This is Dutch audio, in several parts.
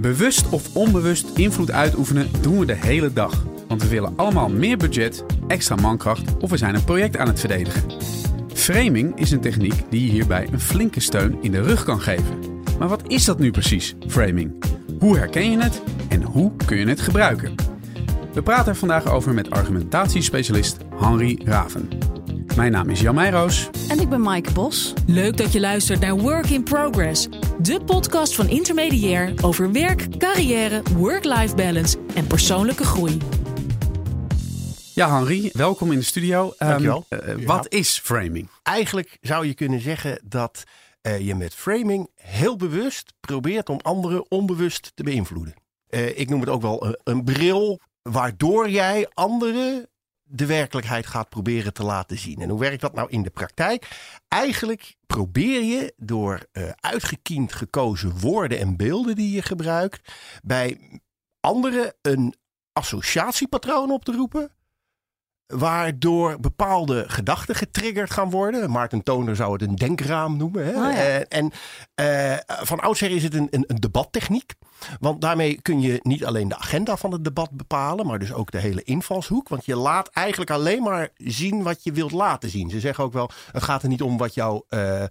Bewust of onbewust invloed uitoefenen doen we de hele dag. Want we willen allemaal meer budget, extra mankracht of we zijn een project aan het verdedigen. Framing is een techniek die je hierbij een flinke steun in de rug kan geven. Maar wat is dat nu precies, framing? Hoe herken je het en hoe kun je het gebruiken? We praten er vandaag over met argumentatiespecialist Henry Raven. Mijn naam is Jan Meijroos. En ik ben Maaike Bos. Leuk dat je luistert naar Work in Progress, de podcast van Intermediair over werk, carrière, work-life balance en persoonlijke groei. Ja, Henry, welkom in de studio. Dankjewel. Um, uh, Ja. Wat is framing? Eigenlijk zou je kunnen zeggen dat eh, je met framing heel bewust probeert om anderen onbewust te beïnvloeden. Eh, ik noem het ook wel een, een bril waardoor jij anderen de werkelijkheid gaat proberen te laten zien. En hoe werkt dat nou in de praktijk? Eigenlijk probeer je door eh, uitgekiend gekozen woorden en beelden die je gebruikt bij anderen een associatiepatroon op te roepen waardoor bepaalde gedachten getriggerd gaan worden. Maarten Toner zou het een denkraam noemen. Hè? Oh ja. Eh, en eh, van oudsher is het een, een, een debattechniek. Want daarmee kun je niet alleen de agenda van het debat bepalen, maar dus ook de hele invalshoek. Want je laat eigenlijk alleen maar zien wat je wilt laten zien. Ze zeggen ook wel, het gaat er niet om wat, jou, eh, eh,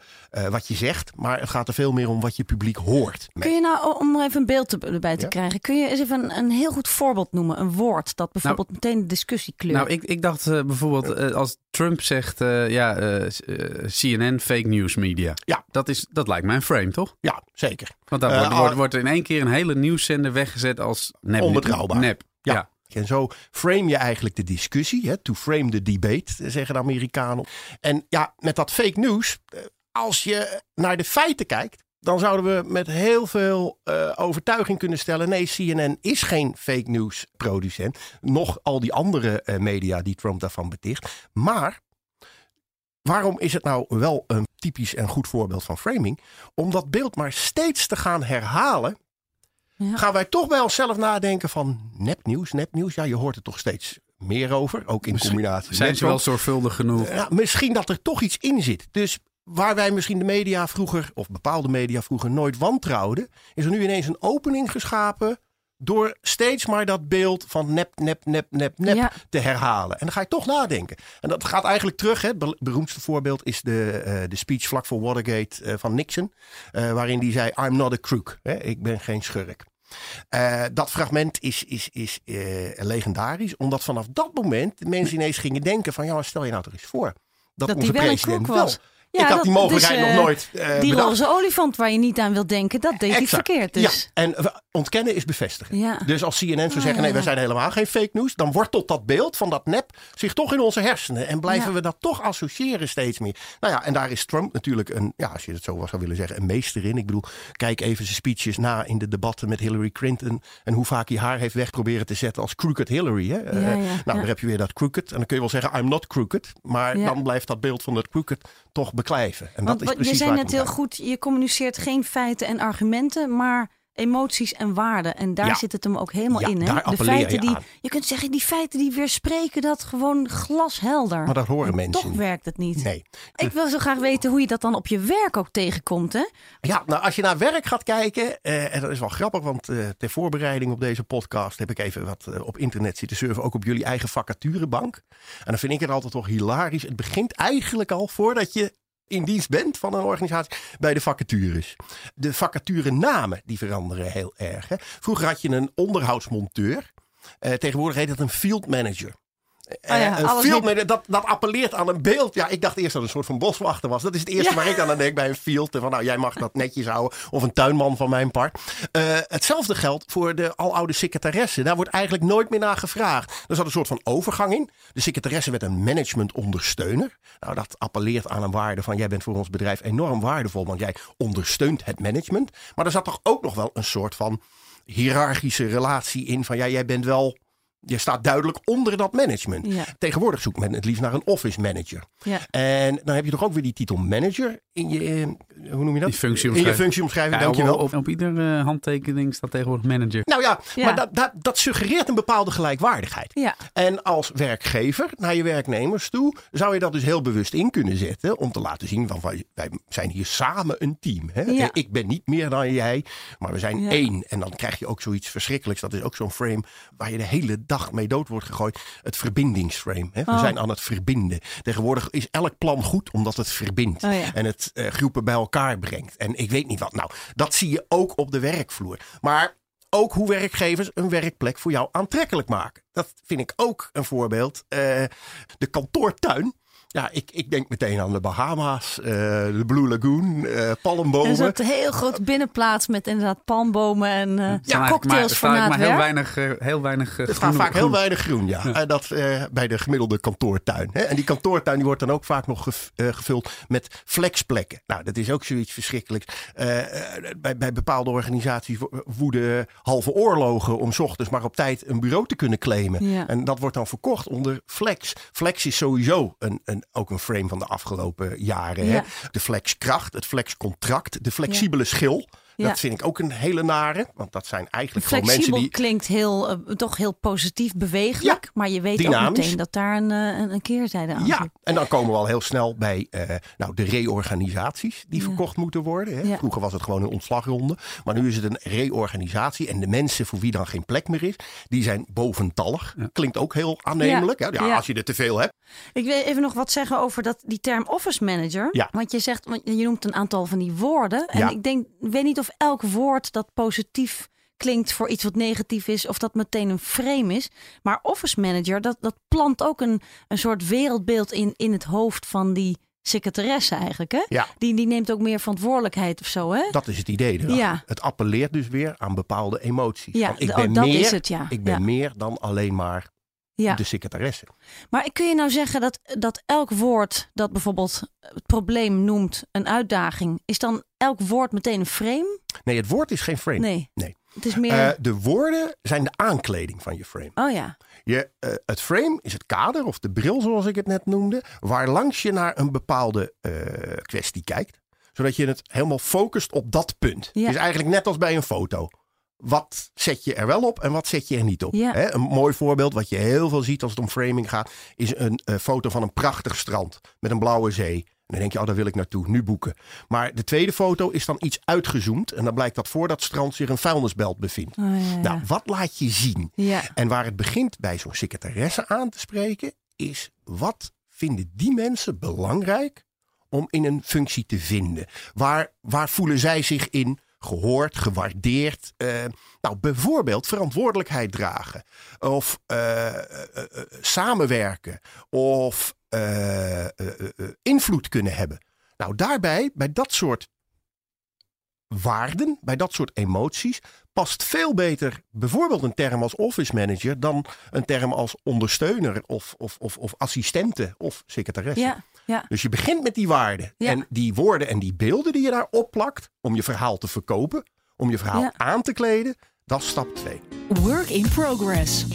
wat je zegt, maar het gaat er veel meer om wat je publiek hoort. Kun je nou, om er even een beeld erbij te Ja. krijgen, kun je eens even een, een heel goed voorbeeld noemen? Een woord dat bijvoorbeeld meteen de discussie kleurt. Nou, ik, ik dacht eh, bijvoorbeeld eh, als Trump zegt, eh, ja, CNN fake news media. Ja. Dat, is, dat lijkt mij een frame, toch? Ja, zeker. Want daar wordt, ah. wordt, wordt in één keer een hele nieuwszender weggezet als nep. Onbetrouwbaar. Nep. Ja. Ja. En zo frame je eigenlijk de discussie. Hè? To frame the debate, zeggen de Amerikanen. En ja, met dat fake news, als je naar de feiten kijkt, dan zouden we met heel veel eh, overtuiging kunnen stellen: nee, CNN is geen fake news producent. Nog al die andere eh, media die Trump daarvan beticht. Maar waarom is het nou wel een typisch en goed voorbeeld van framing? Om dat beeld maar steeds te gaan herhalen Ja. gaan wij toch bij onszelf nadenken van nepnieuws, nepnieuws. Ja, je hoort er toch steeds meer over, ook in Misschien combinatie Zijn ze wel zorgvuldig genoeg? Ja, misschien dat er toch iets in zit. Dus waar wij misschien de media vroeger, of bepaalde media vroeger nooit wantrouwden, is er nu ineens een opening geschapen door steeds maar dat beeld van nep, nep, nep, nep, nep Ja. te herhalen. En dan ga je toch nadenken. En dat gaat eigenlijk terug. Hè. Het be- beroemdste voorbeeld is de, eh, de speech vlak voor Watergate eh, van Nixon. eh, waarin die zei, I'm not a crook. Hè. Ik ben geen schurk. Dat fragment is, is, is legendarisch. Omdat vanaf dat moment de mensen ineens gingen denken van... ja, stel je nou toch eens voor. Dat, Dat onze president wel. Ik had dat- die mogelijkheid dus, eh, nog nooit eh, die bedacht. roze olifant waar je niet aan wilt denken, dat deed hij Exact. verkeerd. Dus. Ja, en eh, ontkennen is bevestigen. Dus als CNN zou Ah, zeggen, nee, wij ja. zijn helemaal geen fake news. Dan wortelt dat beeld van dat nep zich toch in onze hersenen. En blijven we dat toch associëren steeds meer. Nou ja, en daar is Trump natuurlijk een, ja, als je het zo zou willen zeggen, een meester in. Ik bedoel, kijk even zijn speeches na in de debatten met Hillary Clinton. En hoe vaak hij haar heeft weg proberen te zetten als crooked Hillary. Hè? Eh, ja, nou, ja. daar heb je weer dat crooked. En dan kun je wel zeggen, I'm not crooked. Maar dan blijft dat beeld van dat crooked toch beklijven. En Want dat is precies je zei net heel goed, je communiceert geen feiten en argumenten, maar emoties en waarden. En daar Ja. zit het hem ook helemaal Ja, in. Hè? de feiten je die, aan. je kunt zeggen, die feiten die weerspreken dat gewoon glashelder. Maar dat horen En mensen Toch werkt het niet. Nee. Ik wil zo graag weten hoe je dat dan op je werk ook tegenkomt. Hè? Ja, nou als je naar werk gaat kijken, eh, en dat is wel grappig, want eh, ter voorbereiding op deze podcast heb ik even wat eh, op internet zitten surfen, ook op jullie eigen vacaturebank. En dan vind ik het altijd toch hilarisch. Het begint eigenlijk al voordat je in dienst bent van een organisatie bij de vacatures. De vacaturenamen die veranderen heel erg. Vroeger had je een onderhoudsmonteur. Eh, tegenwoordig heet het een field manager. Eh, Oh ja, een alles field dat, dat appelleert aan een beeld. Ja, ik dacht eerst dat het een soort van boswachter was. Dat is het eerste Ja. waar ik aan denk bij een field. Van nou, jij mag dat netjes houden. Of een tuinman van mijn part. Eh, hetzelfde geldt voor de aloude secretaresse. Daar wordt eigenlijk nooit meer naar gevraagd. Er zat een soort van overgang in. De secretaresse werd een managementondersteuner. Nou, dat appelleert aan een waarde van jij bent voor ons bedrijf enorm waardevol. Want jij ondersteunt het management. Maar er zat toch ook nog wel een soort van hiërarchische relatie in. Van ja, jij bent wel Je staat duidelijk onder dat management. Ja. Tegenwoordig zoekt men het liefst naar een office manager. Ja. En dan heb je toch ook weer die titel manager in je, eh, hoe noem je dat? Die functieomschrijving. In je functieomschrijving, Ja, op, dankjewel. op, op ieder eh, handtekening staat tegenwoordig manager. Nou ja, Ja. maar dat, dat, dat suggereert een bepaalde gelijkwaardigheid. Ja. En als werkgever naar je werknemers toe zou je dat dus heel bewust in kunnen zetten. Om te laten zien van wij, wij zijn hier samen een team. Hè? Ja. Ik ben niet meer dan jij, maar we zijn Ja. één. En dan krijg je ook zoiets verschrikkelijks. Dat is ook zo'n frame waar je de hele dag mee dood wordt gegooid. Het verbindingsframe. Hè? We Oh. zijn aan het verbinden. Tegenwoordig is elk plan goed omdat het verbindt. Oh ja. En het eh, groepen bij elkaar brengt. En ik weet niet wat. Nou, dat zie je ook op de werkvloer. Maar ook hoe werkgevers een werkplek voor jou aantrekkelijk maken. Dat vind ik ook een voorbeeld. Eh, de kantoortuin. Ja, ik, ik denk meteen aan de Bahama's, eh, de Blue Lagoon, eh palmbomen. En zo'n heel groot binnenplaats met inderdaad palmbomen en eh, Er maar, cocktails er voor het maar heel weinig, heel weinig eh, Er staat vaak heel groen- weinig groen, ja. En dat eh, bij de gemiddelde kantoortuin. Hè. En die kantoortuin die wordt dan ook vaak nog gev- gevuld met flexplekken. Nou, dat is ook zoiets verschrikkelijks. Eh, eh, bij, bij bepaalde organisaties wo- woeden halve oorlogen om 's ochtends maar op tijd een bureau te kunnen claimen. Ja. En dat wordt dan verkocht onder flex. Flex is sowieso een, een, ook een frame van de afgelopen jaren. Hè. De flexkracht, het flexcontract, de flexibele schil. Ja. Dat vind ik ook een hele nare. Want dat zijn eigenlijk gewoon mensen Flexibel die klinkt heel, eh, toch heel positief bewegelijk. maar je weet ook meteen dat daar een, eh, een, een keerzijde aan Ja, zit. en dan komen we al heel snel bij eh, nou, de reorganisaties die verkocht moeten worden. Hè. Ja. Vroeger was het gewoon een ontslagronde. Maar nu is het een reorganisatie. En de mensen voor wie dan geen plek meer is, die zijn boventallig. Klinkt ook heel aannemelijk. Ja. hè. Ja, Ja. Als je er te veel hebt. Ik wil even nog wat zeggen over dat, die term office manager. Ja. Want je zegt, want je noemt een aantal van die woorden. En Ja. ik denk, ik weet niet of elk woord dat positief klinkt voor iets wat negatief is, of dat meteen een frame is. Maar office manager, dat, dat plant ook een, een soort wereldbeeld in, in het hoofd van die secretaresse eigenlijk. Hè? Ja. Die, die neemt ook meer verantwoordelijkheid of zo. Hè? Dat is het idee erachter. Ja. Het appelleert dus weer aan bepaalde emoties. Ja, Want ik oh, ben, dat meer, is het, ja. ik ben Ja. meer dan alleen maar Ja. de secretaresse. Maar kun je nou zeggen dat, dat elk woord dat bijvoorbeeld het probleem noemt een uitdaging, is dan elk woord meteen een frame? Nee, het woord is geen frame. Nee. nee. Het is meer. Eh, de woorden zijn de aankleding van je frame. oh ja. Je, eh, het frame is het kader of de bril, zoals ik het net noemde, waar langs je naar een bepaalde eh, kwestie kijkt, zodat je het helemaal focust op dat punt. Ja. Het is eigenlijk net als bij een foto. Wat zet je er wel op en wat zet je er niet op? Ja. Een mooi voorbeeld, wat je heel veel ziet als het om framing gaat, is een eh, foto van een prachtig strand met een blauwe zee. En dan denk je, oh, daar wil ik naartoe, nu boeken. Maar de tweede foto is dan iets uitgezoomd. En dan blijkt dat voor dat strand zich een vuilnisbelt bevindt. Oh, ja, ja. Nou, wat laat je zien? En waar het begint bij zo'n secretaresse aan te spreken, is wat vinden die mensen belangrijk om in een functie te vinden? Waar, waar voelen zij zich in gehoord, gewaardeerd? eh, nou, bijvoorbeeld verantwoordelijkheid dragen, of eh, eh, samenwerken, of invloed kunnen hebben. Nou, daarbij, bij dat soort waarden, bij dat soort emoties, past veel beter bijvoorbeeld een term als office manager dan een term als ondersteuner of, of, of, of assistente of secretaresse. ja, ja. Dus je begint met die waarden. Ja. En die woorden en die beelden die je daar opplakt om je verhaal te verkopen, om je verhaal Ja. aan te kleden, dat is stap 2. Work in progress.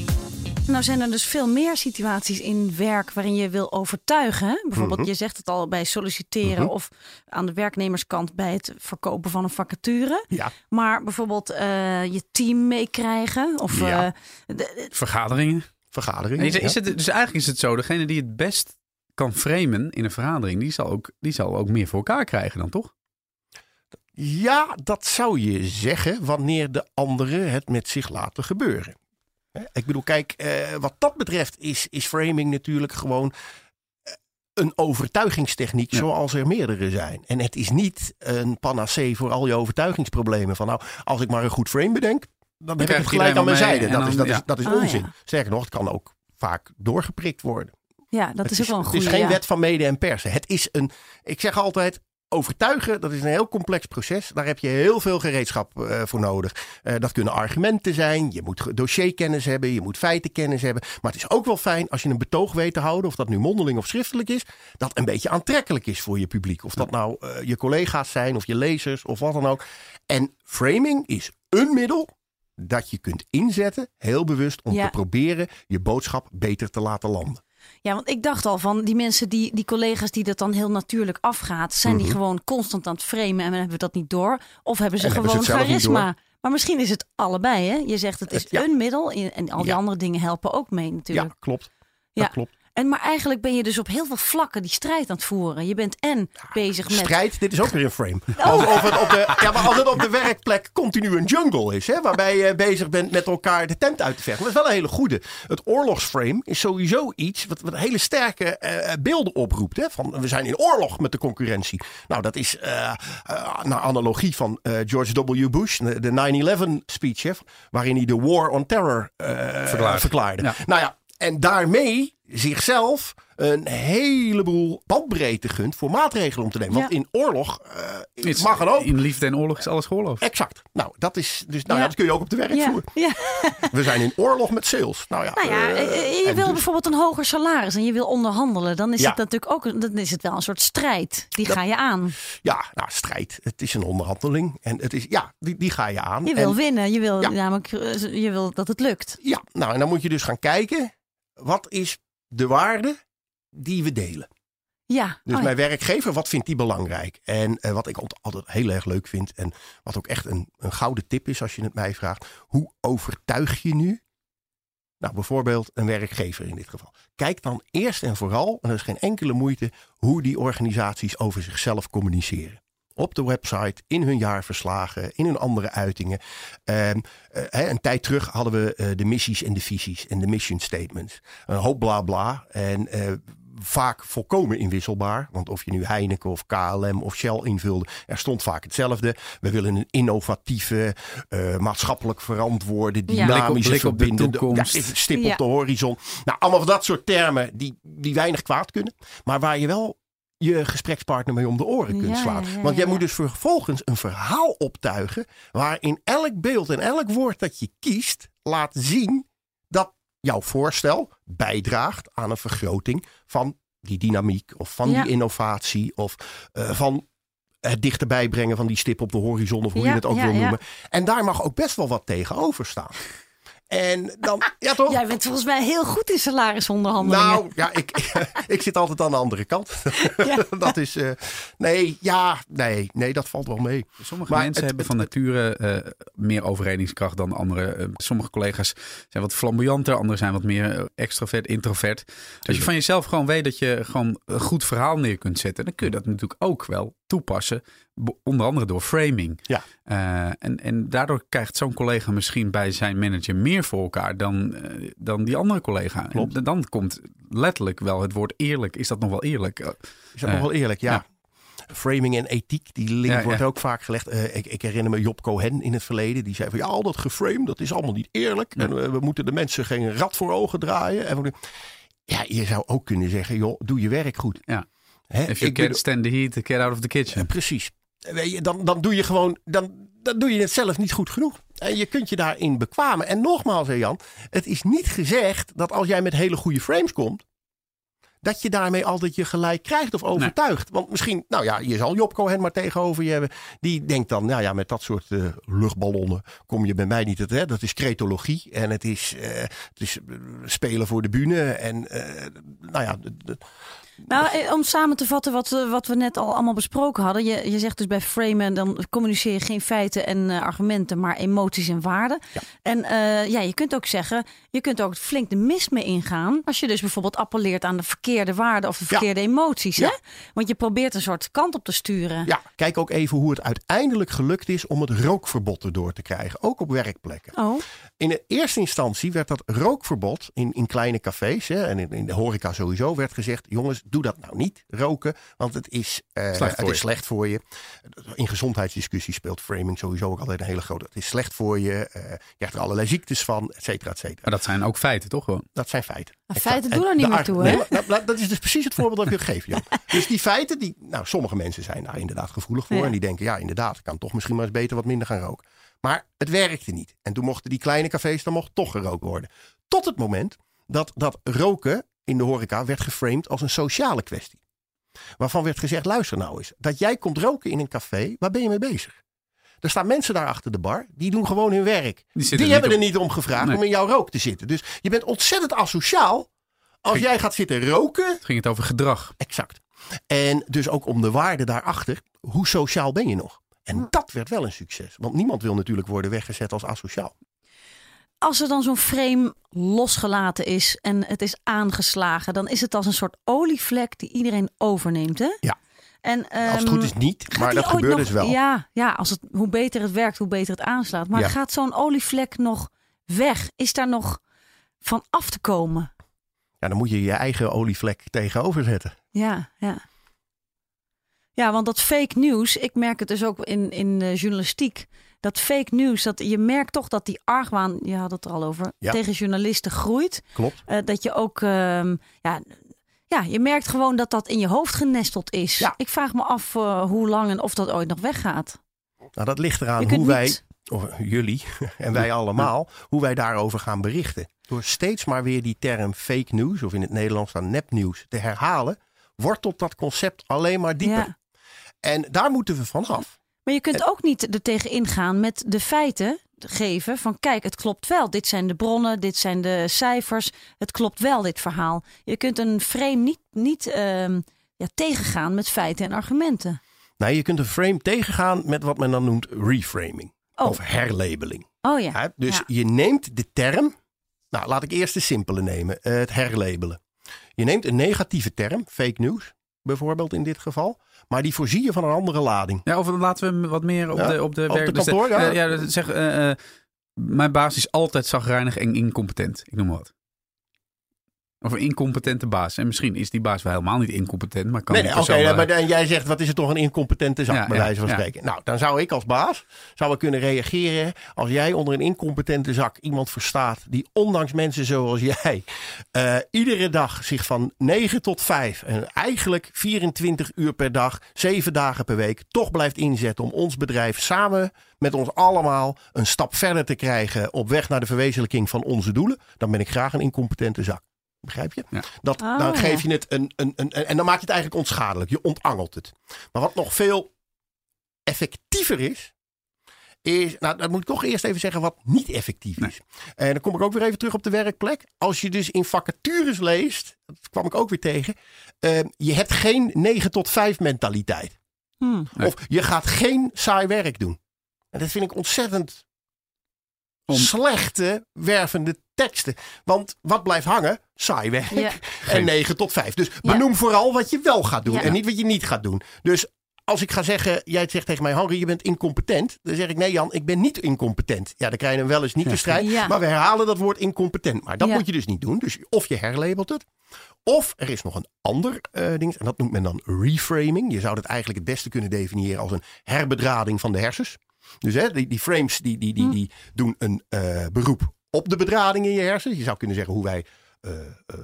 Nou zijn er dus veel meer situaties in werk waarin je wil overtuigen. Hè? Bijvoorbeeld, Mhm. je zegt het al bij solliciteren of aan de werknemerskant bij het verkopen van een vacature. Ja. Maar bijvoorbeeld eh, je team meekrijgen of Ja. eh, de- de- Vergaderingen. Vergaderingen. Is, is ja. het, dus eigenlijk is het zo, degene die het best kan framen in een vergadering, die zal ook, die zal ook meer voor elkaar krijgen dan toch? Ja, dat zou je zeggen wanneer de anderen het met zich laten gebeuren. Hè, Ik bedoel, kijk, eh, wat dat betreft is, is framing natuurlijk gewoon eh, een overtuigingstechniek Ja. zoals er meerdere zijn. En het is niet een panacee voor al je overtuigingsproblemen. Van nou, als ik maar een goed frame bedenk, dan heb ik het gelijk aan mijn zijde. Dat is, dat is, dat is Oh, onzin. ja. Sterker nog, het kan ook vaak doorgeprikt worden. Ja, dat Het is ook wel een het goede. is geen ja. wet van mede en persen. Het is een, ik zeg altijd, overtuigen, dat is een heel complex proces. Daar heb je heel veel gereedschap eh, voor nodig. Eh, dat kunnen argumenten zijn, je moet dossierkennis hebben, je moet feitenkennis hebben. Maar het is ook wel fijn als je een betoog weet te houden, of dat nu mondeling of schriftelijk is, dat een beetje aantrekkelijk is voor je publiek. Of dat nou eh, je collega's zijn of je lezers of wat dan ook. En framing is een middel dat je kunt inzetten, heel bewust, om Ja. te proberen je boodschap beter te laten landen. Ja, want ik dacht al van die mensen, die, die collega's die dat dan heel natuurlijk afgaat, zijn die Mhm. gewoon constant aan het framen en hebben we dat niet door? Of hebben ze En hebben ze gewoon charisma? Maar misschien is het allebei, hè? Je zegt het is Het- ja. een middel en al die Ja. andere dingen helpen ook mee natuurlijk. Ja, klopt. Ja. Dat klopt. En maar eigenlijk ben je dus op heel veel vlakken die strijd aan het voeren. Je bent en bezig met Strijd, dit is ook weer een frame. Alsof het op de, ja, maar als het op de werkplek continu een jungle is, hè, waarbij je bezig bent met elkaar de tent uit te vechten. Dat is wel een hele goede. Het oorlogsframe is sowieso iets wat, wat hele sterke eh, beelden oproept. Hè, van we zijn in oorlog met de concurrentie. Nou, dat is eh, eh, naar analogie van eh, George W. Bush, de de 9-11 speech, hè, waarin hij de War on Terror eh, verklaarde. Ja. Nou ja, en daarmee zichzelf een heleboel bandbreedte gunt voor maatregelen om te nemen. Want in oorlog eh, Is- mag er ook. In liefde en oorlog is alles geoorloofd. Exact. Nou, dat is dus, nou ja. Ja. dat kun je ook op de ja. We zijn in oorlog met sales. Nou ja, Nou ja, eh, eh, je wil dus- bijvoorbeeld een hoger salaris en je wil onderhandelen. Dan is Ja. het natuurlijk ook dan is het wel een soort strijd. Die Dat- ga je aan. Ja, nou, strijd. Het is een onderhandeling. En het is, ja, die, die ga je aan. Je wil En- winnen. Je wil Ja. namelijk je wil dat het lukt. Ja, nou, en dan moet je dus gaan kijken. Wat is de waarde die we delen? Ja. Dus Oh, ja. mijn werkgever, wat vindt die belangrijk? En eh, wat ik altijd heel erg leuk vind en wat ook echt een, een gouden tip is als je het mij vraagt. Hoe overtuig je nu? Nou, bijvoorbeeld een werkgever in dit geval. Kijk dan eerst en vooral, en dat is geen enkele moeite, hoe die organisaties over zichzelf communiceren. Op de website, in hun jaarverslagen, in hun andere uitingen. Ehm, eh, hè, een tijd terug hadden we eh, de missies en de visies en de mission statements. Een hoop bla bla. En eh, vaak volkomen inwisselbaar. Want of je nu Heineken of KLM of Shell invulde, er stond vaak hetzelfde. We willen een innovatieve, eh, maatschappelijk verantwoorde, Ja. Blik dynamische, op- blik op de verbindende toekomst. Ja, stip Ja. op de horizon. Nou, allemaal van dat soort termen die, die weinig kwaad kunnen. Maar waar je wel je gesprekspartner mee om de oren kunt slaan. Want jij moet dus vervolgens een verhaal optuigen waarin elk beeld en elk woord dat je kiest laat zien dat jouw voorstel bijdraagt aan een vergroting van die dynamiek of van Ja. die innovatie of eh, van het dichterbij brengen van die stip op de horizon of hoe Ja, je het ook ja, wil noemen. En daar mag ook best wel wat tegenover staan. En dan, ja toch? Jij bent volgens mij heel goed in salarisonderhandelingen. Nou, ja, ik, ik zit altijd aan de andere kant. Ja. dat is, eh, nee, ja, nee, nee, dat valt wel mee. Sommige Maar mensen het- hebben van nature eh, meer overredingskracht dan anderen. Eh, sommige collega's zijn wat flamboyanter, anderen zijn wat meer extrovert, introvert. Als je van jezelf gewoon weet dat je gewoon een goed verhaal neer kunt zetten, dan kun je dat natuurlijk ook wel toepassen. Onder andere door framing. Ja. Eh, en, en daardoor krijgt zo'n collega misschien bij zijn manager meer voor elkaar dan, eh, dan die andere collega. Klopt. En dan komt letterlijk wel het woord eerlijk. Is dat nog wel eerlijk? Eh, Is dat nog wel eerlijk? Ja. ja. Framing en ethiek, die link Ja, wordt ja. ook vaak gelegd. Ik, ik herinner me Job Cohen in het verleden. Die zei van ja, al dat geframe, dat is allemaal niet eerlijk. Ja. En we moeten de mensen geen rat voor ogen draaien. En ja, je zou ook kunnen zeggen, joh, doe je werk goed. Ja. Hè, If you can't bedoel- stand the heat, get out of the kitchen. Ja, precies. Dan, dan doe je gewoon, dan, dan doe je het zelf niet goed genoeg. En je kunt je daarin bekwamen. En nogmaals, Jan, het is niet gezegd dat als jij met hele goede frames komt, dat je daarmee altijd je gelijk krijgt of overtuigt. Want misschien, nou ja, je zal Job Cohen maar tegenover je hebben. Die denkt dan, nou ja, met dat soort eh, luchtballonnen kom je bij mij niet. Het, hè? Dat is cretologie en het is, eh, het is eh, spelen voor de bühne. En nou ja, Nou, eh, om samen te vatten wat, we- wat we net al allemaal besproken hadden. Je, je zegt dus bij framen, dan communiceer je geen feiten en eh, argumenten, maar emoties en waarden. Ja. En eh, ja, je kunt ook zeggen, je kunt ook flink de mist mee ingaan. Als je dus bijvoorbeeld appelleert aan de verkeerde waarden of de Ja. verkeerde emoties. Ja. Hè? Want je probeert een soort kant op te sturen. Ja, kijk ook even hoe het uiteindelijk gelukt is om het rookverbod erdoor te krijgen. Ook op werkplekken. Oh, In de eerste instantie werd dat rookverbod in, in kleine cafés hè, en in, in de horeca sowieso werd gezegd: jongens, doe dat nou niet, roken, want het is, eh, Slecht voor het is je. slecht voor je. In gezondheidsdiscussies speelt framing sowieso ook altijd een hele grote. Het is slecht voor je, eh, je krijgt er allerlei ziektes van, et cetera, et cetera. Maar dat zijn ook feiten, toch gewoon? Dat zijn feiten. Maar feiten doen En er niet meer toe, nee, hè? maar- nou, dat is dus precies het voorbeeld dat ik wil geven, Jan. Dus die feiten, die, nou, sommige mensen zijn daar inderdaad gevoelig voor. Ja. En die denken, ja, inderdaad, ik kan toch misschien maar eens beter wat minder gaan roken. Maar het werkte niet. En toen mochten die kleine cafés, dan mocht toch gerookt worden. Tot het moment dat dat roken in de horeca werd geframed als een sociale kwestie. Waarvan werd gezegd, luister nou eens, dat jij komt roken in een café, waar ben je mee bezig? Er staan mensen daar achter de bar. Die doen gewoon hun werk. Die, hebben er niet om gevraagd Nee. om in jouw rook te zitten. Dus je bent ontzettend asociaal. Als Ging- jij gaat zitten roken. Het ging het over gedrag. Exact. En dus ook om de waarde daarachter. Hoe sociaal ben je nog? En dat werd wel een succes. Want niemand wil natuurlijk worden weggezet als asociaal. Als er dan zo'n frame losgelaten is en het is aangeslagen, dan is het als een soort olievlek die iedereen overneemt. Hè? Ja. En, Als het ehm, goed is niet. Maar dat gebeurt nog- dus wel. Ja, ja als het, hoe beter het werkt, hoe beter het aanslaat. Maar Ja. gaat zo'n olievlek nog weg? Is daar nog van af te komen? Ja, dan moet je je eigen olievlek tegenover zetten. Ja, ja. Ja, want dat fake nieuws, ik merk het dus ook in, in de journalistiek. Dat fake nieuws, dat je merkt toch dat die argwaan, je had het er al over, Ja. tegen journalisten groeit. Klopt. Eh, dat je ook, ehm, ja, ja, je merkt gewoon dat dat in je hoofd genesteld is. Ja. Ik vraag me af eh, hoe lang en of dat ooit nog weggaat. Nou, dat ligt eraan hoe wij, niet- of jullie en wij allemaal, hoe wij daarover gaan berichten. Door steeds maar weer die term fake news, of in het Nederlands dan nepnieuws, te herhalen, wortelt dat concept alleen maar dieper. Ja. En daar moeten we vanaf. Maar je kunt ook niet er tegen ingaan met de feiten geven van kijk, het klopt wel. Dit zijn de bronnen, dit zijn de cijfers. Het klopt wel, dit verhaal. Je kunt een frame niet, niet ehm, ja, tegengaan met feiten en argumenten. Nou, je kunt een frame tegengaan met wat men dan noemt reframing. Oh. Of herlabeling. Oh ja. Dus Ja. je neemt de term. Nou, laat ik eerst de simpele nemen: eh, het herlabelen. Je neemt een negatieve term, fake news bijvoorbeeld in dit geval. Maar die voorzie je van een andere lading. Ja, of laten we wat meer op Ja, de, op de op werk. de dus kantoor, ja. eh, ja, dat- zeg, eh, eh, mijn baas is altijd zagrijnig en incompetent. Ik noem maar wat. Of een incompetente baas. En misschien is die baas wel helemaal niet incompetent, maar kan Nee, nee, oké, maar en jij zegt, wat is het toch een incompetente zak, Ja, bij wijze van ja. spreken. Nou, dan zou ik als baas zou ik kunnen reageren als jij onder een incompetente zak iemand verstaat die ondanks mensen zoals jij eh, iedere dag zich van 9 tot 5 en eigenlijk 24 uur per dag, 7 dagen per week toch blijft inzetten om ons bedrijf samen met ons allemaal een stap verder te krijgen op weg naar de verwezenlijking van onze doelen, dan ben ik graag een incompetente zak. Begrijp je? Ja. Dat, Oh, dan geef ja. je het een, een, een, En dan maak je het eigenlijk onschadelijk. Je ontangelt het. Maar wat nog veel effectiever is. Is, nou, dan moet ik toch eerst even zeggen wat niet effectief is. En dan kom ik ook weer even terug op de werkplek. Als je dus in vacatures leest, dat kwam ik ook weer tegen. eh, je hebt geen 9 tot 5 mentaliteit. Hmm. Nee. Of je gaat geen saai werk doen. En dat vind ik ontzettend Om- slechte, wervende teksten. Want wat blijft hangen? Saai werk. Ja. En 9 tot 5. Dus Ja. benoem vooral wat je wel gaat doen Ja. en niet wat je niet gaat doen. Dus als ik ga zeggen, jij zegt tegen mij, Henry, je bent incompetent. Dan zeg ik, nee Jan, ik ben niet incompetent. Ja, dan krijg je hem wel eens niet de strijd. Ja. Maar we herhalen dat woord incompetent. Maar dat Ja. moet je dus niet doen. Dus of je herlabelt het. Of er is nog een ander eh, ding. En dat noemt men dan reframing. Je zou het eigenlijk het beste kunnen definiëren als een herbedrading van de hersens. Dus hè, die, die frames die, die, die, die doen een eh, beroep op de bedrading in je hersens. Je zou kunnen zeggen hoe wij eh, eh,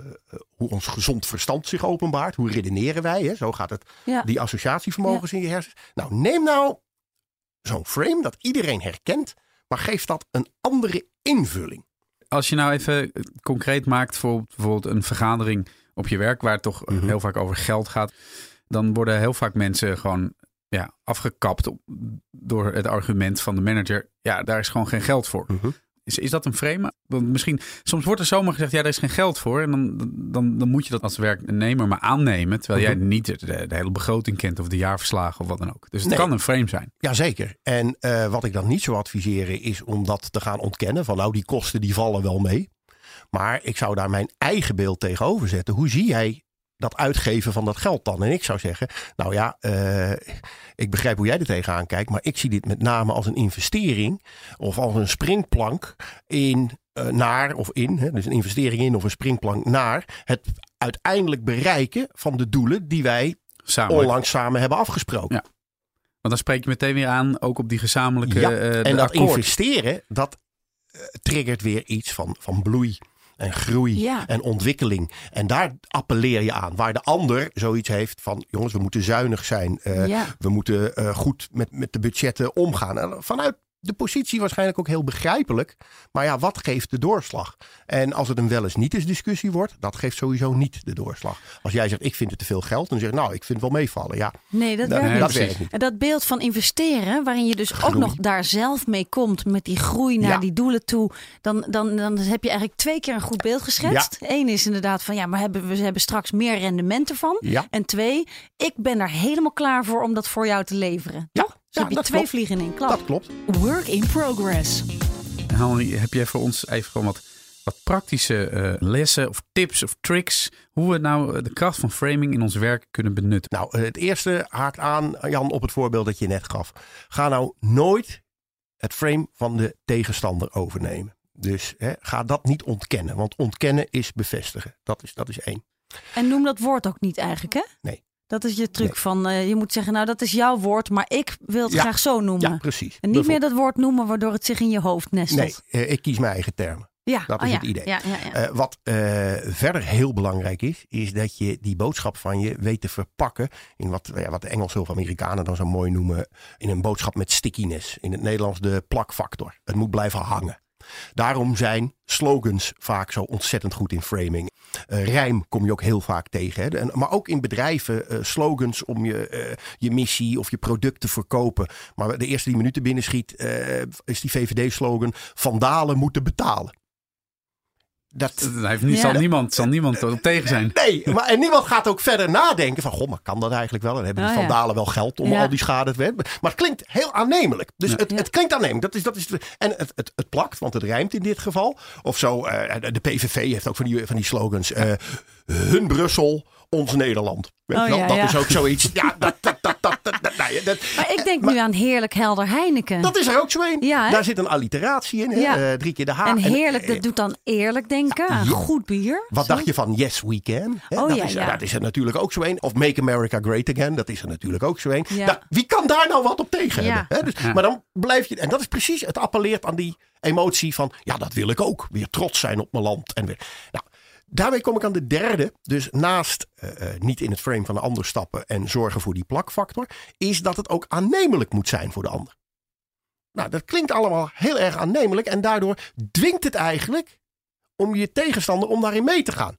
hoe ons gezond verstand zich openbaart. Hoe redeneren wij? Hè? Zo gaat het. Ja. Die associatievermogens in je hersens. Nou, neem nou zo'n frame dat iedereen herkent. Maar geef dat een andere invulling. Als je nou even concreet maakt voor bijvoorbeeld een vergadering op je werk, waar het toch Mhm. heel vaak over geld gaat, dan worden heel vaak mensen gewoon ja, afgekapt door het argument van de manager. Ja, daar is gewoon geen geld voor. Mhm. Is, is dat een frame? Want misschien, soms wordt er zomaar gezegd, ja, daar is geen geld voor. En dan, dan, dan moet je dat als werknemer maar aannemen. Terwijl jij Mhm. niet de, de hele begroting kent of de jaarverslagen of wat dan ook. Dus het Nee. kan een frame zijn. Jazeker. En eh, wat ik dan niet zou adviseren is om dat te gaan ontkennen. Van nou, die kosten die vallen wel mee. Maar ik zou daar mijn eigen beeld tegenover zetten. Hoe zie jij dat uitgeven van dat geld dan? En ik zou zeggen, nou ja, eh, ik begrijp hoe jij er tegenaan kijkt. Maar ik zie dit met name als een investering. Of als een springplank in, eh, naar of in. Hè, dus een investering in of een springplank naar het uiteindelijk bereiken van de doelen die wij Samen. onlangs samen hebben afgesproken. Ja. Want dan spreek je meteen weer aan, ook op die gezamenlijke Ja, eh, en dat akkoord. investeren, dat triggert weer iets van, van bloei en groei Ja. en ontwikkeling. En daar appelleer je aan. Waar de ander zoiets heeft van, jongens, we moeten zuinig zijn. eh, Ja. We moeten eh, goed met, met de budgetten omgaan. En vanuit de positie waarschijnlijk ook heel begrijpelijk. Maar ja, wat geeft de doorslag? En als het een wel eens niet eens discussie wordt, dat geeft sowieso niet de doorslag. Als jij zegt, ik vind het te veel geld, dan zeg je, nou, ik vind het wel meevallen. Ja, Nee, dat dat, werkt dat werkt niet. En dat beeld van investeren, waarin je dus ook nog daar zelf mee komt met die groei naar Ja. die doelen toe, dan, dan, dan heb je eigenlijk twee keer een goed beeld geschetst. Eén is inderdaad van ja, maar hebben, we hebben straks meer rendement ervan. Ja. En twee, ik ben daar helemaal klaar voor om dat voor jou te leveren. Ja, Toch? Dus ja, heb je dat twee klopt. vliegen in één klap. Dat klopt. Work in progress. Hanni, heb jij voor ons even gewoon wat, wat praktische eh, lessen of tips of tricks hoe we nou eh, de kracht van framing in ons werk kunnen benutten? Nou, het eerste haakt aan, Jan, op het voorbeeld dat je net gaf. Ga nou nooit het frame van de tegenstander overnemen. Dus hè, ga dat niet ontkennen, want ontkennen is bevestigen. Dat is, dat is één. En noem dat woord ook niet eigenlijk, hè? Nee. Dat is je truc Nee. van eh, je moet zeggen, nou dat is jouw woord, maar ik wil het Ja. graag zo noemen. Ja, precies. en niet meer dat woord noemen waardoor het zich in je hoofd nestelt. Nee, eh, ik kies mijn eigen termen. Ja, Dat oh is ja. het idee. Ja, ja, ja. Eh, wat verder heel belangrijk is, is dat je die boodschap van je weet te verpakken in wat, ja, wat de Engelsen of Amerikanen dan zo mooi noemen, in een boodschap met stickiness. In het Nederlands de plakfactor. Het moet blijven hangen. Daarom zijn slogans vaak zo ontzettend goed in framing. Eh, rijm kom je ook heel vaak tegen. Hè? Maar ook in bedrijven eh, slogans om je, eh, je missie of je product te verkopen. Maar de eerste die minuten binnenschiet eh, is die VVD-slogan: Vandalen moeten betalen. Dat, Daar heeft niet, Ja. zal, niemand, zal niemand op tegen zijn. Nee, maar en niemand gaat ook verder nadenken van, goh, maar kan dat eigenlijk wel? En hebben die Oh, ja. vandalen wel geld om Ja. al die schade te hebben? Maar het klinkt heel aannemelijk. Dus Ja. het, Ja. het klinkt aannemelijk. Dat is, dat is, en het, het, het plakt, want het rijmt in dit geval. Of zo, eh, de PVV heeft ook van die, van die slogans. eh, hun Brussel, ons Nederland. Oh, wel? ja, dat ja. is ook zoiets. Ja, dat, dat, dat, dat, dat, dat, nou dat, Maar ik denk nu aan heerlijk helder Heineken. dat is er ook zo een. Ja? Daar zit een alliteratie in. Hè? Ja. Eh, drie keer de H. en heerlijk, eh, dat doet dan eerlijk denken aan Ja. goed bier. Wat Zo. dacht je van Yes We Can? Hè, Oh, dat, ja, is, ja. dat is er natuurlijk ook zo een. Of Make America Great Again. Dat is er natuurlijk ook zo een. Ja. Nou, wie kan daar nou wat op tegen Ja. hebben? Hè? Dus, Ja. Maar dan blijf je... En dat is precies... Het appelleert aan die emotie van... Ja, dat wil ik ook. Weer trots zijn op mijn land. En weer, nou, daarmee kom ik aan de derde. Dus naast eh, eh, niet in het frame van de ander stappen... en zorgen voor die plakfactor... is dat het ook aannemelijk moet zijn voor de ander. Nou, dat klinkt allemaal heel erg aannemelijk. En daardoor dwingt het eigenlijk om je tegenstander om daarin mee te gaan.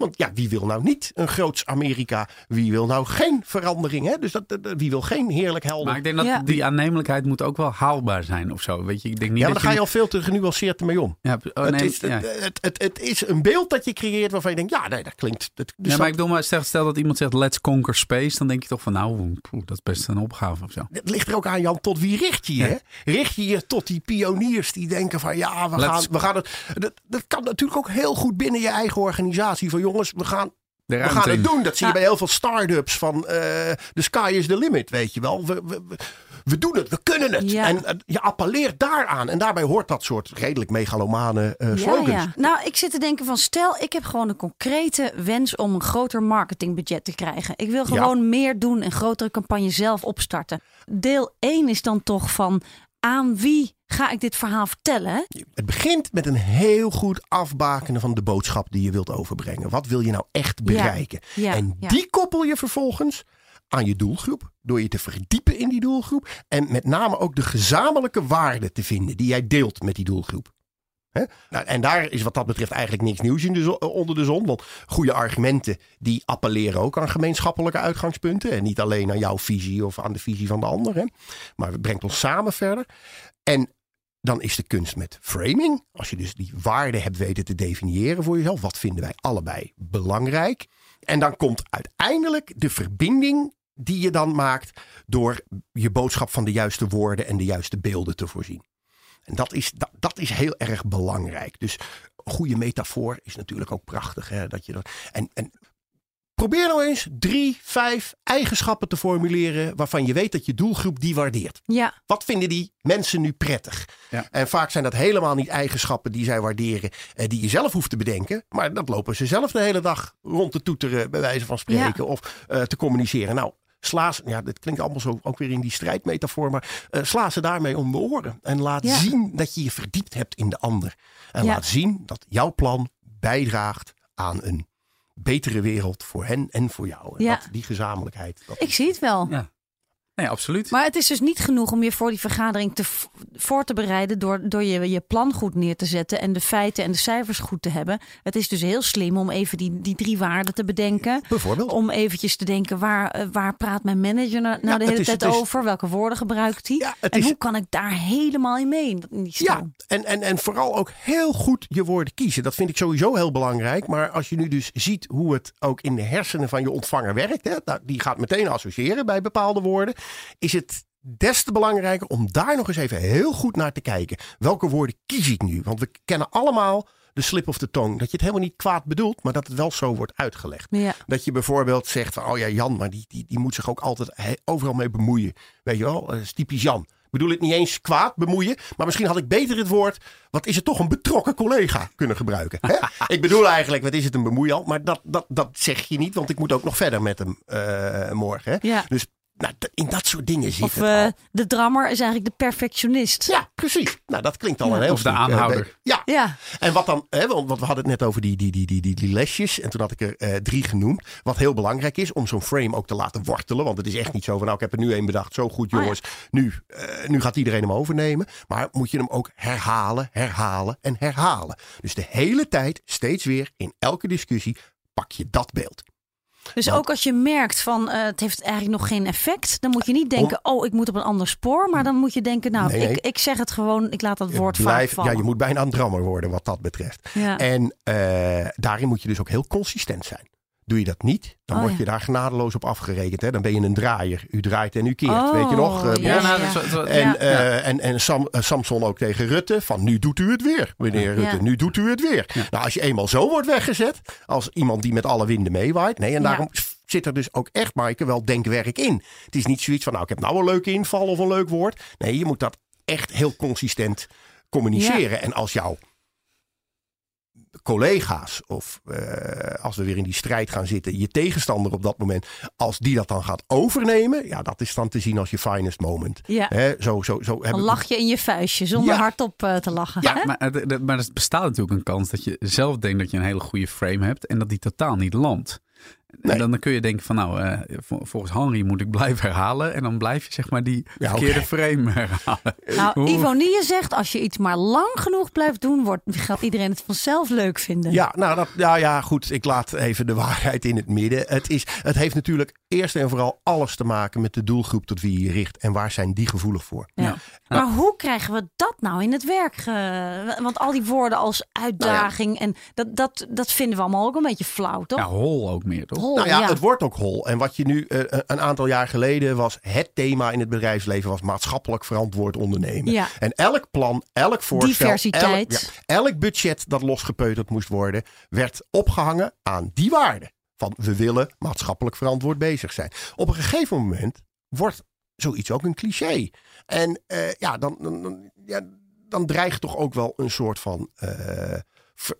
Want ja, wie wil nou niet een groots Amerika? Wie wil nou geen verandering? Hè? Dus dat, wie wil geen heerlijk helder? Maar ik denk dat Ja. die aannemelijkheid moet ook wel haalbaar zijn of zo. Weet je, ik denk niet ja, maar dat daar ga je al veel te genuanceerd ermee om. Ja, oh, het, nee, is, ja. het, het, het, het is een beeld dat je creëert waarvan je denkt, ja, nee, dat klinkt. Dat, dus ja, maar dat- ik bedoel, maar stel, stel dat iemand zegt let's conquer space, dan denk je toch van nou, poeh, dat is best een opgave of zo. Het ligt er ook aan, Jan, tot wie richt je je? hè? Richt je je tot die pioniers die denken van ja, we Let's- gaan, we gaan het. Dat, dat kan natuurlijk ook heel goed binnen je eigen organisatie. Van jongens, we gaan, we gaan het doen. Dat zie je Ja. bij heel veel start-ups van eh the sky is the limit, weet je wel. We, we, we, we doen het, we kunnen het. Ja. En eh, je appelleert daaraan. En daarbij hoort dat soort redelijk megalomane eh, Ja, slogans. ja. Nou, ik zit te denken van stel, ik heb gewoon een concrete wens om een groter marketingbudget te krijgen. Ik wil Ja. gewoon meer doen en grotere campagnes zelf opstarten. Deel 1 is dan toch van aan wie ga ik dit verhaal vertellen? Het begint met een heel goed afbakenen van de boodschap die je wilt overbrengen. Wat wil je nou echt bereiken? Ja, en ja. die koppel je vervolgens aan je doelgroep. Door je te verdiepen in die doelgroep. En met name ook de gezamenlijke waarden te vinden die jij deelt met die doelgroep. Nou, en daar is wat dat betreft eigenlijk niks nieuws in de zo- onder de zon. Want goede argumenten die appelleren ook aan gemeenschappelijke uitgangspunten. En niet alleen aan jouw visie of aan de visie van de ander. Hè? Maar het brengt ons samen verder. En dan is de kunst met framing. Als je dus die waarden hebt weten te definiëren voor jezelf. Wat vinden wij allebei belangrijk? En dan komt uiteindelijk de verbinding die je dan maakt door je boodschap van de juiste woorden en de juiste beelden te voorzien. En dat is, dat, dat is heel erg belangrijk. Dus goede metafoor is natuurlijk ook prachtig. Hè? Dat je dat, en, en probeer nou eens drie, vijf eigenschappen te formuleren waarvan je weet dat je doelgroep die waardeert. Ja, Wat vinden die mensen nu prettig? Ja. En vaak zijn dat helemaal niet eigenschappen die zij waarderen, eh, die je zelf hoeft te bedenken. Maar dat lopen ze zelf de hele dag rond te toeteren, bij wijze van spreken, of eh, te communiceren. Nou, sla ze, ja, dit klinkt allemaal zo ook weer in die strijdmetafoor, maar eh, sla ze daarmee om de oren. En laat Ja. zien dat je je verdiept hebt in de ander. En Ja. laat zien dat jouw plan bijdraagt aan een betere wereld voor hen en voor jou. En Ja. dat, die gezamenlijkheid. Dat ik zie het wel. Ja. Nee, absoluut. Maar het is dus niet genoeg om je voor die vergadering te voor te bereiden door, door je, je plan goed neer te zetten en de feiten en de cijfers goed te hebben. Het is dus heel slim om even die, die drie waarden te bedenken. Bijvoorbeeld. Om eventjes te denken, waar, eh, waar praat mijn manager nou, nou Ja, de hele is- tijd is- over? Welke woorden gebruikt hij? Ja, het en is- hoe kan ik daar helemaal in mee in, in die Ja, en, en, en vooral ook heel goed je woorden kiezen. Dat vind ik sowieso heel belangrijk. Maar als je nu dus ziet hoe het ook in de hersenen van je ontvanger werkt. Hè, nou, die gaat meteen associëren bij bepaalde woorden. Is het des te belangrijker om daar nog eens even heel goed naar te kijken. Welke woorden kies ik nu? Want we kennen allemaal de slip of the tongue. Dat je het helemaal niet kwaad bedoelt, maar dat het wel zo wordt uitgelegd. Ja. Dat je bijvoorbeeld zegt van, oh ja, Jan, maar die, die, die moet zich ook altijd he- overal mee bemoeien. Weet je wel, dat is typisch Jan. Ik bedoel het niet eens kwaad bemoeien, maar misschien had ik beter het woord, wat is het toch, een betrokken collega kunnen gebruiken. Hè? ik bedoel eigenlijk, wat is het, een bemoeial? Maar dat, dat, dat zeg je niet, want ik moet ook nog verder met hem eh, morgen. Hè? Ja. Dus nou, in dat soort dingen zit Of het eh, al. de drammer is eigenlijk de perfectionist. Ja, precies. Nou, dat klinkt al Ja. een heel Of de stuk, eh, aanhouder. ja, Ja, en wat dan, hè, want want we hadden het net over die, die, die, die, die, die lesjes. En toen had ik er eh, drie genoemd. Wat heel belangrijk is om zo'n frame ook te laten wortelen. Want het is echt niet zo van, nou, ik heb er nu één bedacht. Zo goed, Oh ja. jongens. nu, eh, nu gaat iedereen hem overnemen. Maar moet je hem ook herhalen, herhalen en herhalen. Dus de hele tijd, steeds weer, in elke discussie, pak je dat beeld. Dus Want- ook als je merkt van eh, het heeft eigenlijk nog geen effect, dan moet je niet denken, oh ik moet op een ander spoor, maar dan moet je denken, nou Nee. Ik, ik zeg het gewoon, ik laat dat woord Blijf, vallen. ja, je moet bijna een drammer worden wat dat betreft. Ja. En eh, daarin moet je dus ook heel consistent zijn. Doe je dat niet, dan Oh, word ja. je daar genadeloos op afgerekend. Hè? Dan ben je een draaier. U draait en u keert. Oh, Weet je nog? ja, nou, dat is wel- En, Ja. eh, en, en Sam, eh, Samson ook tegen Rutte. Van nu doet u het weer, meneer Rutte. Ja. Nu doet u het weer. Nou, als je eenmaal zo wordt weggezet. Als iemand die met alle winden meewaait. Nee, en Ja. daarom zit er dus ook echt, Maaike, wel denkwerk in. Het is niet zoiets van, nou, ik heb nou een leuke inval of een leuk woord. Nee, je moet dat echt heel consistent communiceren. En als jouw collega's of eh, als we weer in die strijd gaan zitten, je tegenstander op dat moment, als die dat dan gaat overnemen, ja, dat is dan te zien als je finest moment. Ja. Hè, zo, zo, zo Dan hebben lach je in je vuistje zonder Ja. hardop eh, te lachen. Ja, hè? Maar, het- het- maar er bestaat natuurlijk een kans dat je zelf denkt dat je een hele goede frame hebt en dat die totaal niet landt. Nee. En dan, dan kun je denken van nou, eh, vol- volgens Henry moet ik blijven herhalen. En dan blijf je zeg maar die Ja, verkeerde frame herhalen. Nou, Hoe- Ivonie zegt, als je iets maar lang genoeg blijft doen, wordt, gaat iedereen het vanzelf leuk vinden. Ja, nou, dat, nou ja, goed. Ik laat even de waarheid in het midden. Het, is, het heeft natuurlijk eerst en vooral alles te maken met de doelgroep tot wie je je richt. En waar zijn die gevoelig voor? Ja. Maar hoe krijgen we dat nou in het werk? ge- Want al die woorden als uitdaging en dat, dat, dat vinden we allemaal ook een beetje flauw, toch? Ja, hol ook meer toch? Hol, Nou ja, ja. het wordt ook hol. En wat je nu eh, een aantal jaar geleden was, het thema in het bedrijfsleven was maatschappelijk verantwoord ondernemen. Ja. En elk plan, elk voorstel, Diversiteit. Elk, budget dat losgepeuterd moest worden, werd opgehangen aan die waarde. Van we willen maatschappelijk verantwoord bezig zijn. Op een gegeven moment wordt zoiets ook een cliché. En eh, ja, dan, dan, dan, ja, dan dreigt toch ook wel een soort van eh, ver-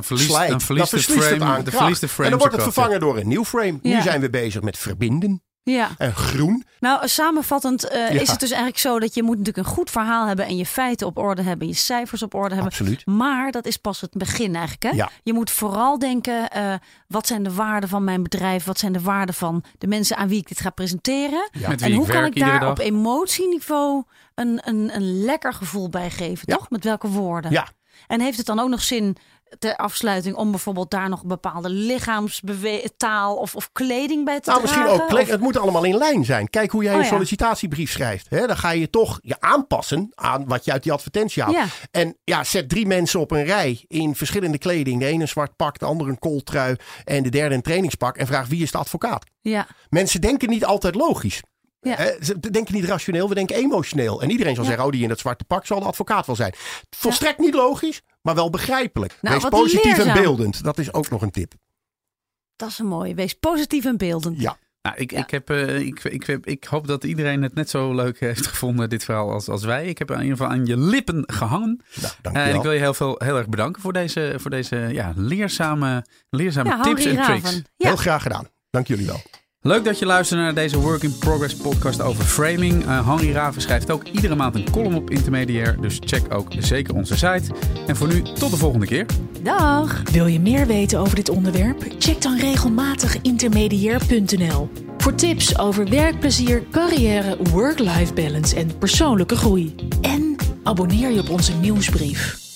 Dan verliest, slijt. dan verliest, Dan de verliest frame, het aan verliest de frame En dan wordt het vervangen door een nieuw frame. Ja. Nu zijn we bezig met verbinden ja. en groen. Nou, samenvattend eh, Ja. is het dus eigenlijk zo dat je moet natuurlijk een goed verhaal hebben en je feiten op orde hebben, je cijfers op orde hebben. Absoluut. Maar dat is pas het begin eigenlijk. Hè? Ja. Je moet vooral denken, eh, wat zijn de waarden van mijn bedrijf? Wat zijn de waarden van de mensen aan wie ik dit ga presenteren? ja. Met wie En hoe ik kan werk ik daar op emotieniveau een, een, een lekker gevoel bij geven, Ja. toch? Met welke woorden? Ja, En heeft het dan ook nog zin ter afsluiting om bijvoorbeeld daar nog bepaalde lichaamstaal of, of kleding bij te nou misschien ook. Het moet allemaal in lijn zijn. Kijk hoe jij Oh een sollicitatiebrief schrijft. Hè? Dan ga je toch je aanpassen aan wat je uit die advertentie haalt. Ja. En ja, zet drie mensen op een rij in verschillende kleding. De ene een zwart pak, de andere een kooltrui en de derde een trainingspak. En vraag wie is de advocaat? Ja, Mensen denken niet altijd logisch. Ja. Ze denken niet rationeel, we denken emotioneel. En iedereen zal Ja. zeggen, oh die in dat zwarte pak zal de advocaat wel zijn. Volstrekt niet logisch, maar wel begrijpelijk. Nou, Wees positief en beeldend. Dat is ook nog een tip. dat is een mooie. Wees positief en beeldend. Ja. Nou, ik, Ja. ik, heb, eh, ik, ik, ik, ik hoop dat iedereen het net zo leuk heeft gevonden, dit verhaal, als, als wij. Ik heb in ieder geval aan je lippen gehangen. Nou, Eh, dankjewel. en ik wil je heel, veel, heel erg bedanken voor deze, voor deze ja, leerzame, leerzame Ja, tips en tricks. Ja. Heel graag gedaan. Dank jullie wel. Leuk dat je luistert naar deze Work in Progress podcast over framing. Uh, Raven schrijft ook iedere maand een column op Intermediair, dus check ook zeker onze site. En voor nu, tot de volgende keer. Dag. Wil je meer weten over dit onderwerp? Check dan regelmatig intermediair.nl. Voor tips over werkplezier, carrière, work-life balance en persoonlijke groei. En abonneer je op onze nieuwsbrief.